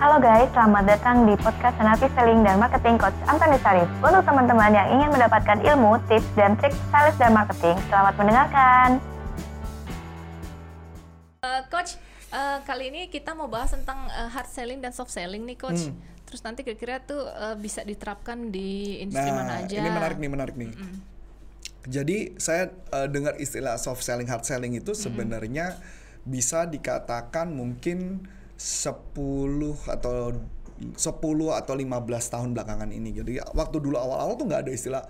Halo guys, selamat datang di podcast Senapi Selling dan Marketing Coach Antoni Sarif. Untuk teman-teman yang ingin mendapatkan ilmu, tips, dan trik sales dan marketing, selamat mendengarkan. Uh, Coach, uh, kali ini kita mau bahas tentang uh, hard selling dan soft selling nih Coach. Hmm. Terus nanti kira-kira tuh uh, bisa diterapkan di industri nah, mana aja? ini menarik nih, menarik nih. Mm. Jadi saya uh, dengar istilah soft selling, hard selling itu sebenarnya mm. bisa dikatakan mungkin 10 atau 10 atau 15 tahun belakangan ini. Jadi waktu dulu awal-awal tuh nggak ada istilah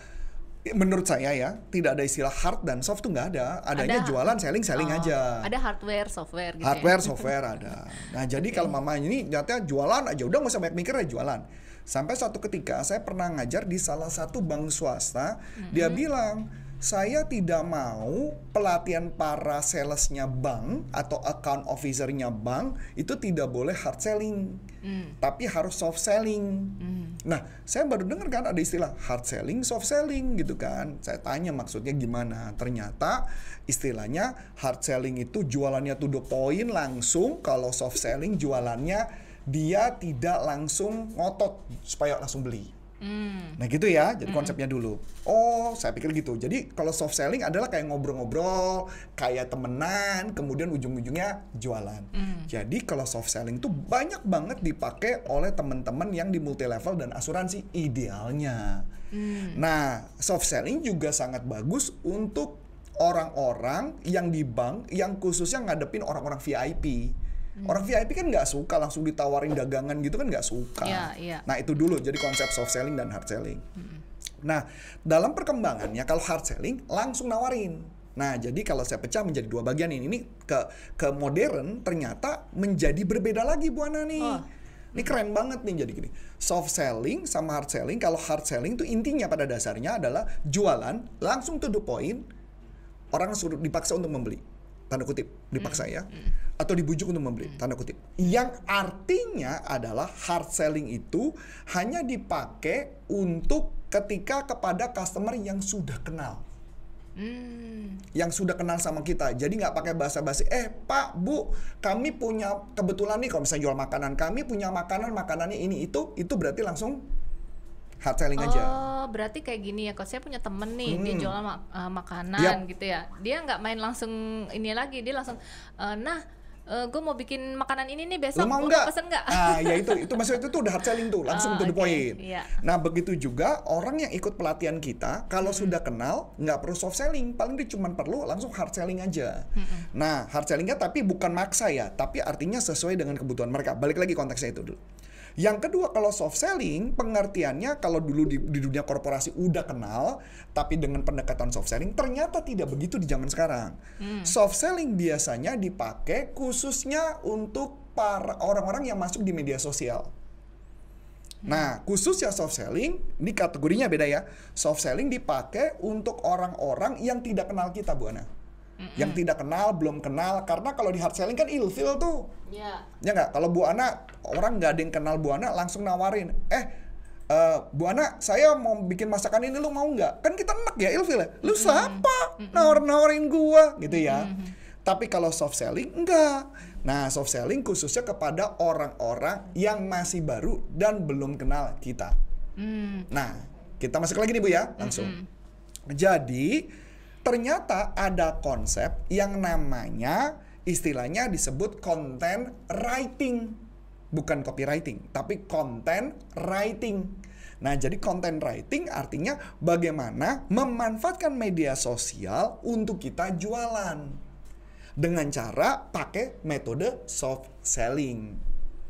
menurut saya ya tidak ada istilah hard dan soft tuh nggak ada adanya ada, jualan selling selling oh, aja ada hardware software gitu hardware ya? software ada nah jadi okay. kalau mama ini nyatanya jualan aja udah nggak usah banyak mikir ya jualan sampai suatu ketika saya pernah ngajar di salah satu bank swasta mm -hmm. dia bilang saya tidak mau pelatihan para salesnya bank atau account officernya bank itu tidak boleh hard selling, mm. tapi harus soft selling. Mm. Nah, saya baru dengar kan ada istilah hard selling, soft selling gitu kan. Saya tanya maksudnya gimana? Ternyata istilahnya hard selling itu jualannya to the point langsung, kalau soft selling jualannya dia tidak langsung ngotot supaya langsung beli. Hmm. Nah gitu ya, jadi konsepnya dulu. Oh, saya pikir gitu. Jadi kalau soft selling adalah kayak ngobrol-ngobrol, kayak temenan, kemudian ujung-ujungnya jualan. Hmm. Jadi kalau soft selling itu banyak banget dipakai oleh teman-teman yang di multi level dan asuransi idealnya. Hmm. Nah, soft selling juga sangat bagus untuk orang-orang yang di bank yang khususnya ngadepin orang-orang VIP. Orang VIP kan nggak suka langsung ditawarin dagangan gitu kan nggak suka. Yeah, yeah. Nah itu dulu jadi konsep soft selling dan hard selling. Hmm. Nah dalam perkembangannya kalau hard selling langsung nawarin. Nah jadi kalau saya pecah menjadi dua bagian ini, ini ke ke modern ternyata menjadi berbeda lagi Bu Ana nih. Oh. Ini keren banget nih jadi gini. Soft selling sama hard selling. Kalau hard selling itu intinya pada dasarnya adalah jualan langsung to the point. Orang suruh dipaksa untuk membeli tanda kutip dipaksa ya. Atau dibujuk untuk membeli hmm. tanda kutip yang artinya adalah hard selling itu hanya dipakai untuk ketika kepada customer yang sudah kenal Hmm. yang sudah kenal sama kita jadi nggak pakai bahasa basi eh pak bu kami punya kebetulan nih kalau misalnya jual makanan kami punya makanan makanannya ini itu itu berarti langsung hard selling oh, aja. Oh, berarti kayak gini ya. Kalau saya punya temen nih, hmm. dia jual mak uh, makanan yep. gitu ya. Dia nggak main langsung ini lagi, dia langsung, uh, nah uh, gue mau bikin makanan ini nih besok mau nggak pesen nggak ah ya itu itu maksudnya itu tuh udah hard selling tuh langsung oh, to the okay. point yeah. nah begitu juga orang yang ikut pelatihan kita kalau hmm. sudah kenal nggak perlu soft selling paling dia cuma perlu langsung hard selling aja hmm. nah hard sellingnya tapi bukan maksa ya tapi artinya sesuai dengan kebutuhan mereka balik lagi konteksnya itu dulu yang kedua kalau soft selling pengertiannya kalau dulu di, di dunia korporasi udah kenal tapi dengan pendekatan soft selling ternyata tidak begitu di zaman sekarang. Hmm. Soft selling biasanya dipakai khususnya untuk para orang-orang yang masuk di media sosial. Nah, khusus ya soft selling, ini kategorinya beda ya. Soft selling dipakai untuk orang-orang yang tidak kenal kita, Bu Ana mm yang tidak kenal belum kenal karena kalau di hard selling kan ilfil tuh yeah. ya nggak kalau Bu Ana orang nggak ada yang kenal Bu Ana langsung nawarin eh uh, Bu Ana saya mau bikin masakan ini lu mau nggak kan kita enak ya ilfil ya lu mm-hmm. siapa mm-hmm. nawar nawarin gua gitu ya mm-hmm. tapi kalau soft selling enggak nah soft selling khususnya kepada orang-orang yang masih baru dan belum kenal kita mm. nah kita masuk lagi nih Bu ya langsung mm-hmm. jadi ternyata ada konsep yang namanya istilahnya disebut content writing. Bukan copywriting, tapi content writing. Nah, jadi content writing artinya bagaimana memanfaatkan media sosial untuk kita jualan. Dengan cara pakai metode soft selling.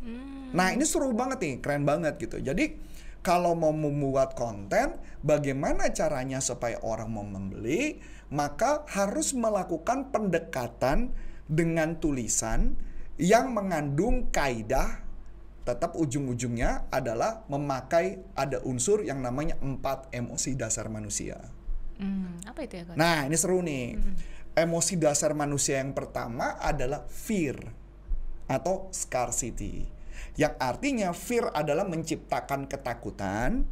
Hmm. Nah, ini seru banget nih, keren banget gitu. Jadi, kalau mau membuat konten, bagaimana caranya supaya orang mau membeli? maka harus melakukan pendekatan dengan tulisan yang mengandung kaidah tetap ujung-ujungnya adalah memakai ada unsur yang namanya empat emosi dasar manusia. Hmm, apa itu ya? Coach? Nah ini seru nih. Hmm. Emosi dasar manusia yang pertama adalah fear atau scarcity. Yang artinya fear adalah menciptakan ketakutan,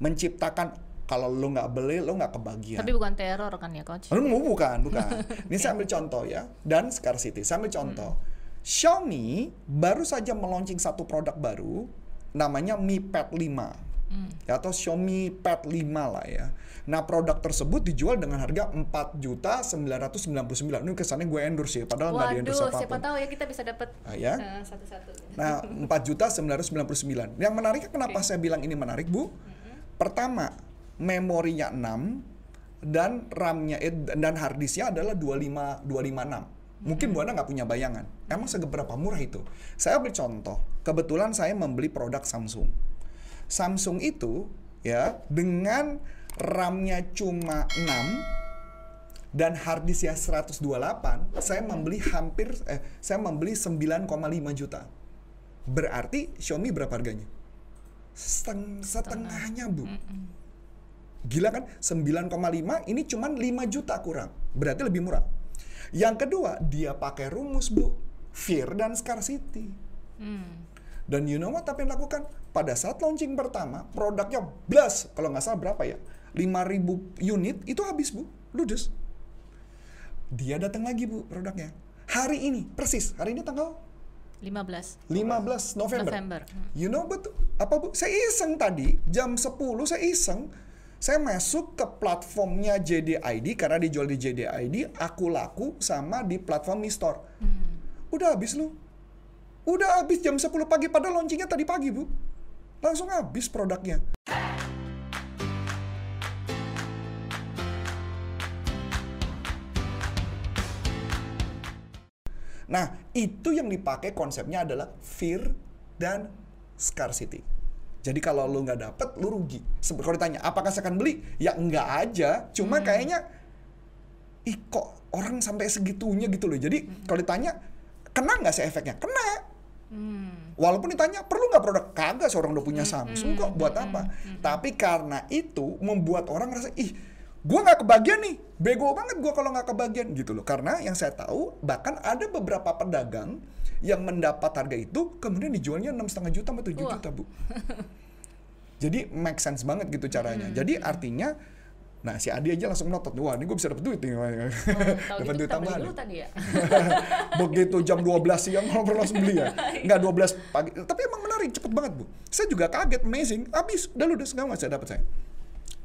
menciptakan kalau lo nggak beli lo nggak kebagian. Tapi bukan teror kan ya coach? Oh, bukan, bukan. Ini saya ambil contoh ya dan scarcity. Saya ambil contoh. Hmm. Xiaomi baru saja meluncing satu produk baru namanya Mi Pad 5 atau Xiaomi Pad 5 lah ya. Nah produk tersebut dijual dengan harga 4 juta 999. Ini kesannya gue endorse ya, padahal nggak di endorse Waduh, apa pun. siapa tahu ya kita bisa dapat Ah, ya. eh, satu-satu. Nah, 4 juta 999. Yang menariknya kenapa saya bilang ini menarik, Bu? Pertama, memorinya 6 dan RAM-nya eh, dan hard disk-nya adalah 25 256. Mungkin Bu Ana nggak punya bayangan. Emang seberapa murah itu? Saya ambil contoh. Kebetulan saya membeli produk Samsung. Samsung itu ya dengan RAM-nya cuma 6 dan hard disk ya 128, saya membeli hampir eh saya membeli 9,5 juta. Berarti Xiaomi berapa harganya? Seteng, setengahnya, Bu. Gila kan? 9,5 ini cuman 5 juta kurang. Berarti lebih murah. Yang kedua, dia pakai rumus, Bu. Fear dan scarcity. Hmm. Dan you know what apa yang dilakukan? Pada saat launching pertama, produknya blast. Kalau nggak salah berapa ya? 5.000 unit itu habis, Bu. Ludes. Dia datang lagi, Bu, produknya. Hari ini, persis. Hari ini tanggal 15 15 November. November. Hmm. You know betul apa bu? Saya iseng tadi jam 10 saya iseng. Saya masuk ke platformnya JDID karena dijual di JDID, aku laku sama di platform Mi Store. Udah habis lu. Udah habis jam 10 pagi padahal launchingnya tadi pagi, Bu. Langsung habis produknya. Nah, itu yang dipakai konsepnya adalah fear dan scarcity. Jadi kalau lu nggak dapet, lu rugi. Kalau ditanya, apakah saya akan beli? Ya enggak aja. Cuma kayaknya, ih kok orang sampai segitunya gitu loh. Jadi kalau ditanya, kena nggak sih efeknya? Kena. Hmm. Walaupun ditanya perlu nggak produk? Kagak seorang udah punya Samsung kok buat apa? Tapi karena itu membuat orang ngerasa ih gua nggak kebagian nih. Bego banget gua kalau nggak kebagian. Gitu loh. Karena yang saya tahu bahkan ada beberapa pedagang yang mendapat harga itu kemudian dijualnya enam setengah juta 7 Wah. juta bu. Jadi make sense banget gitu caranya. Jadi artinya nah si Adi aja langsung notot wah ini gue bisa dapet duit nih. Oh, dapat gitu duit kita beli tambahan. dulu tadi ya. begitu jam 12 siang kalau perlu langsung beli ya. Nggak 12 pagi. Tapi emang menarik cepet banget bu. Saya juga kaget amazing. Habis udah ludes nggak mas saya dapat saya.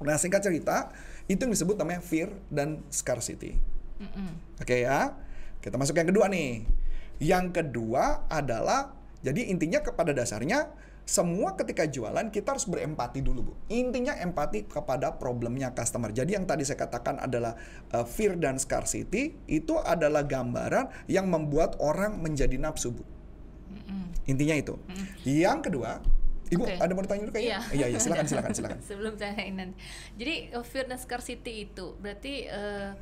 Nah singkat cerita itu yang disebut namanya fear dan scarcity. Mm-mm. oke ya. Kita masuk yang kedua nih. Yang kedua adalah jadi intinya kepada dasarnya semua ketika jualan kita harus berempati dulu bu. Intinya empati kepada problemnya customer. Jadi yang tadi saya katakan adalah uh, fear dan scarcity itu adalah gambaran yang membuat orang menjadi nafsu bu. Intinya itu. Yang kedua ibu Oke. ada mau ditanya dulu kayaknya? Iya. Iya silakan silakan silakan. Sebelum saya ini. Jadi uh, fear dan scarcity itu berarti uh,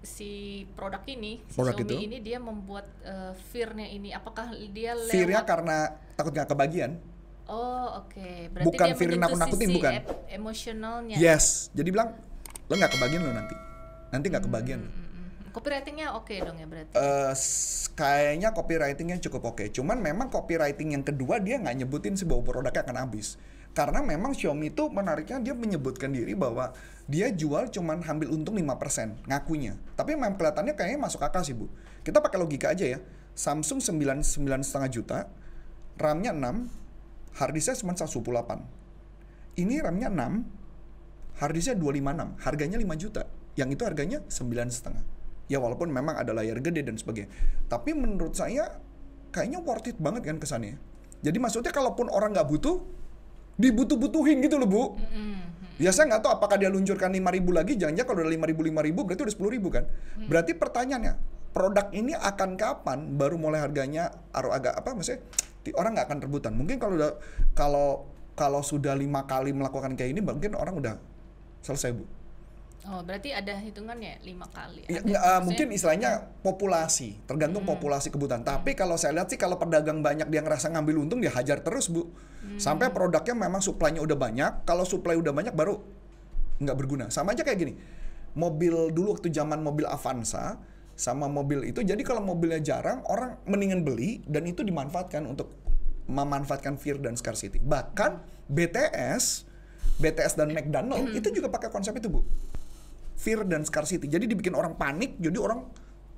si produk ini, si Produk Xiaomi itu? ini dia membuat uh, fear-nya ini apakah dia lewat fearnya karena takut nggak kebagian Oh, oke. Berarti Bukan dia nakut-nakutin, sisi bukan. ep- emosionalnya. yes jadi bilang lo nggak kebagian lo nanti nanti nggak kebagian lo. Mm-mm. Copywritingnya oke dong ya berarti. S- kayaknya copywritingnya cukup oke. Cuman memang copywriting yang kedua dia nggak nyebutin sih bahwa produknya akan habis. Karena memang Xiaomi itu menariknya dia menyebutkan diri bahwa dia jual cuman ambil untung 5% ngakunya. Tapi memang kelihatannya kayaknya masuk akal sih, Bu. Kita pakai logika aja ya. Samsung 9 9,5 juta, RAM-nya 6, hard disknya cuma 128. Ini RAM-nya 6, hard disknya 256, harganya 5 juta. Yang itu harganya 9,5. Ya walaupun memang ada layar gede dan sebagainya. Tapi menurut saya kayaknya worth it banget kan kesannya. Jadi maksudnya kalaupun orang nggak butuh, dibutuh-butuhin gitu loh Bu. Ya saya nggak tahu apakah dia luncurkan 5.000 lagi, jangan-jangan kalau udah 5.000 5.000 berarti udah 10.000 kan. Berarti pertanyaannya, produk ini akan kapan baru mulai harganya aru agak apa maksudnya orang nggak akan rebutan. Mungkin kalau udah kalau kalau sudah lima kali melakukan kayak ini mungkin orang udah selesai Bu. Oh, berarti ada hitungannya lima kali. Ya, Ada- uh, mungkin istilahnya populasi, tergantung populasi kebutuhan. Tapi kalau saya lihat sih kalau pedagang banyak dia ngerasa ngambil untung dia hajar terus bu, sampai produknya memang suplainya udah banyak. Kalau suplai udah banyak baru nggak berguna. Sama aja kayak gini, mobil dulu waktu zaman mobil Avanza sama mobil itu, jadi kalau mobilnya jarang orang mendingan beli dan itu dimanfaatkan untuk memanfaatkan fear dan scarcity. Bahkan BTS, BTS dan McDonald itu juga pakai konsep itu bu fear dan scarcity. Jadi dibikin orang panik, jadi orang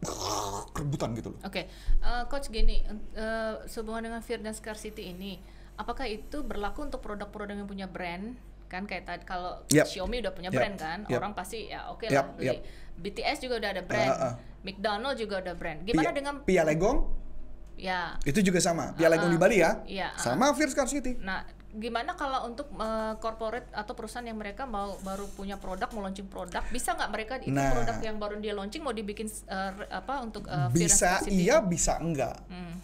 kerebutan gitu loh. Oke, uh, coach gini, uh, sehubungan dengan fear dan scarcity ini, apakah itu berlaku untuk produk-produk yang punya brand? Kan kayak tadi kalau Yep. Xiaomi udah punya Yep. brand kan, Yep. orang pasti ya oke Yep, lah beli. yep. BTS juga udah ada brand, Uh, uh. McDonald juga udah brand. Gimana Pia, dengan Pia Legong ya? itu juga sama. Pia Legong Uh-uh. di Bali ya. Iya, uh. Sama Fear Scarcity. Nah, gimana kalau untuk uh, corporate atau perusahaan yang mereka mau baru punya produk, mau launching produk, bisa nggak mereka itu Nah. produk yang baru dia launching mau dibikin uh, apa untuk uh, bisa iya bisa enggak Hmm.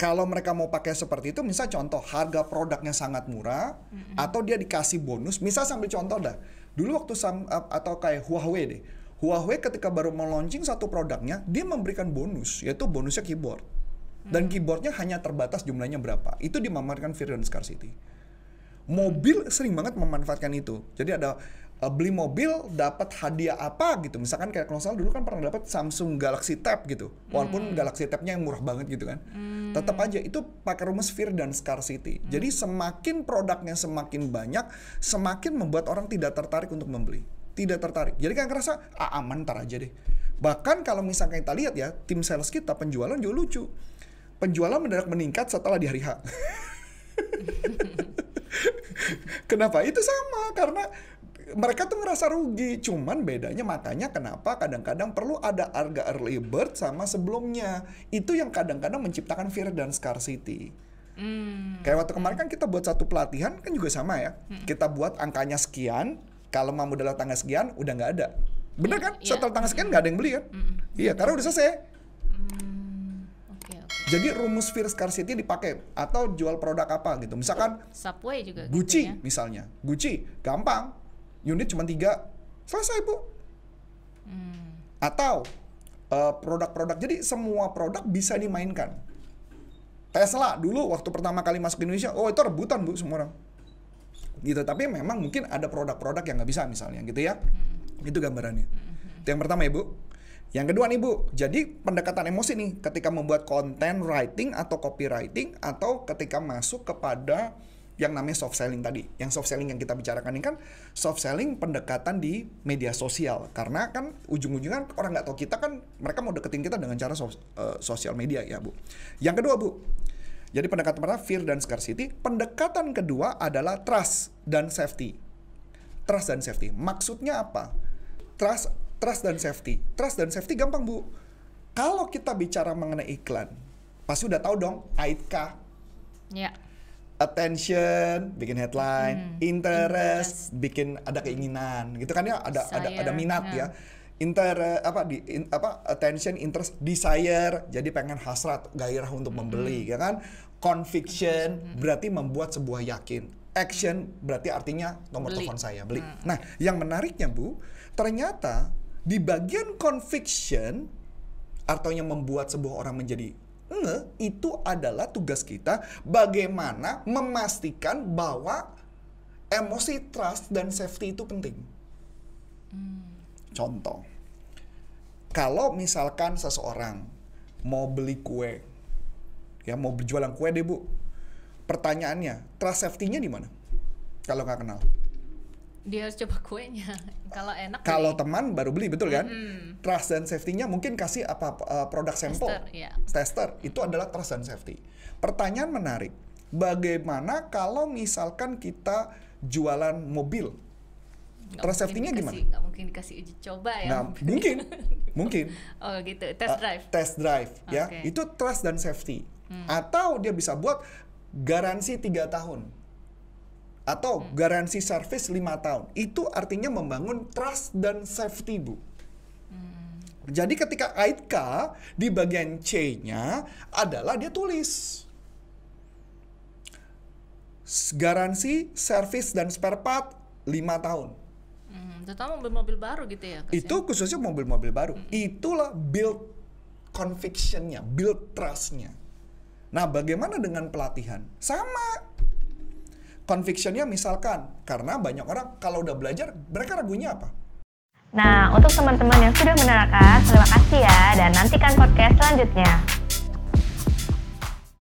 Kalau mereka mau pakai seperti itu misal contoh harga produknya sangat murah atau dia dikasih bonus misal sambil contoh dah dulu waktu sam, atau kayak Huawei deh Huawei ketika baru mau launching satu produknya dia memberikan bonus yaitu bonusnya keyboard dan keyboardnya hanya terbatas jumlahnya berapa itu dimamarkan fear dan scarcity mobil sering banget memanfaatkan itu. Jadi ada uh, beli mobil dapat hadiah apa gitu. Misalkan kayak kalau salah dulu kan pernah dapat Samsung Galaxy Tab gitu. Walaupun Galaxy Tab-nya yang murah banget gitu kan. Tetap aja itu pakai rumus fear dan scarcity. Jadi semakin produknya semakin banyak, semakin membuat orang tidak tertarik untuk membeli. Tidak tertarik. Jadi kan ngerasa ah, aman ntar aja deh. Bahkan kalau misalkan kita lihat ya, tim sales kita penjualan juga lucu. Penjualan mendadak meningkat setelah di hari H. Kenapa? Itu sama karena mereka tuh ngerasa rugi. Cuman bedanya makanya kenapa kadang-kadang perlu ada harga early bird sama sebelumnya. Itu yang kadang-kadang menciptakan fear dan scarcity. Hmm. Kayak waktu kemarin kan kita buat satu pelatihan kan juga sama ya. Kita buat angkanya sekian, kalau mau modal tangga sekian udah nggak ada. Bener kan? Iya. Setelah tangga sekian nggak ada yang beli kan? Iya, karena udah selesai. Hmm. Jadi rumus fear scarcity dipakai atau jual produk apa gitu. Misalkan Subway juga Gucci gitu ya. misalnya. Gucci gampang. Unit cuma tiga. Selesai, Bu. Hmm. Atau eh, produk-produk. Jadi semua produk bisa dimainkan. Tesla dulu waktu pertama kali masuk ke Indonesia, oh itu rebutan, Bu, semua orang. Gitu, tapi memang mungkin ada produk-produk yang nggak bisa misalnya gitu ya. Itu gambarannya. Itu yang pertama, Ibu. Yang kedua nih Bu, jadi pendekatan emosi nih ketika membuat konten writing atau copywriting atau ketika masuk kepada yang namanya soft selling tadi. Yang soft selling yang kita bicarakan ini kan soft selling pendekatan di media sosial. Karena kan ujung-ujungnya orang nggak tahu kita kan mereka mau deketin kita dengan cara eh, sosial media ya Bu. Yang kedua Bu, jadi pendekatan pertama fear dan scarcity. Pendekatan kedua adalah trust dan safety. Trust dan safety. Maksudnya apa? Trust, trust dan safety. Trust dan safety gampang bu. Kalau kita bicara mengenai iklan, pasti udah tahu dong. AITKA, Ya. attention, bikin headline, interest, bikin ada keinginan, gitu kan ya? Ada ada ada Desire, minat ya. ya. Inter apa di in- apa attention, interest, desire, jadi pengen hasrat, gairah untuk membeli, ya kan? Conviction berarti membuat sebuah yakin. Action berarti artinya nomor Beli. telepon saya beli. Nah, yang menariknya Bu, ternyata di bagian conviction atau yang membuat sebuah orang menjadi nge itu adalah tugas kita bagaimana memastikan bahwa emosi trust dan safety itu penting. Contoh, kalau misalkan seseorang mau beli kue, ya mau berjualan kue deh bu, pertanyaannya trust safety-nya di mana? Kalau nggak kenal. Dia harus coba kuenya. Kalau enak Kalau teman baru beli betul kan? Mm-mm. Trust dan safety-nya mungkin kasih apa uh, produk sampel. Tester, ya. Tester itu adalah trust dan safety. Pertanyaan menarik. Bagaimana kalau misalkan kita jualan mobil? Trust safety-nya gimana? nggak mungkin dikasih uji coba ya. Nah, mungkin. mungkin. Oh gitu, test Uh, drive. test drive ya. Oke. Itu trust dan safety. Atau dia bisa buat garansi 3 tahun. Atau garansi service 5 tahun. Itu artinya membangun trust dan safety, Bu. Jadi ketika AITKA di bagian C-nya adalah dia tulis garansi, service dan spare part 5 tahun. Hmm, terutama mobil-mobil baru gitu ya. Itu khususnya mobil-mobil baru. Itulah build conviction-nya, build trust-nya. Nah, bagaimana dengan pelatihan? Sama. Conviction-nya misalkan, karena banyak orang kalau udah belajar, mereka ragunya apa? Nah, untuk teman-teman yang sudah menerangkan, terima kasih ya dan nantikan podcast selanjutnya.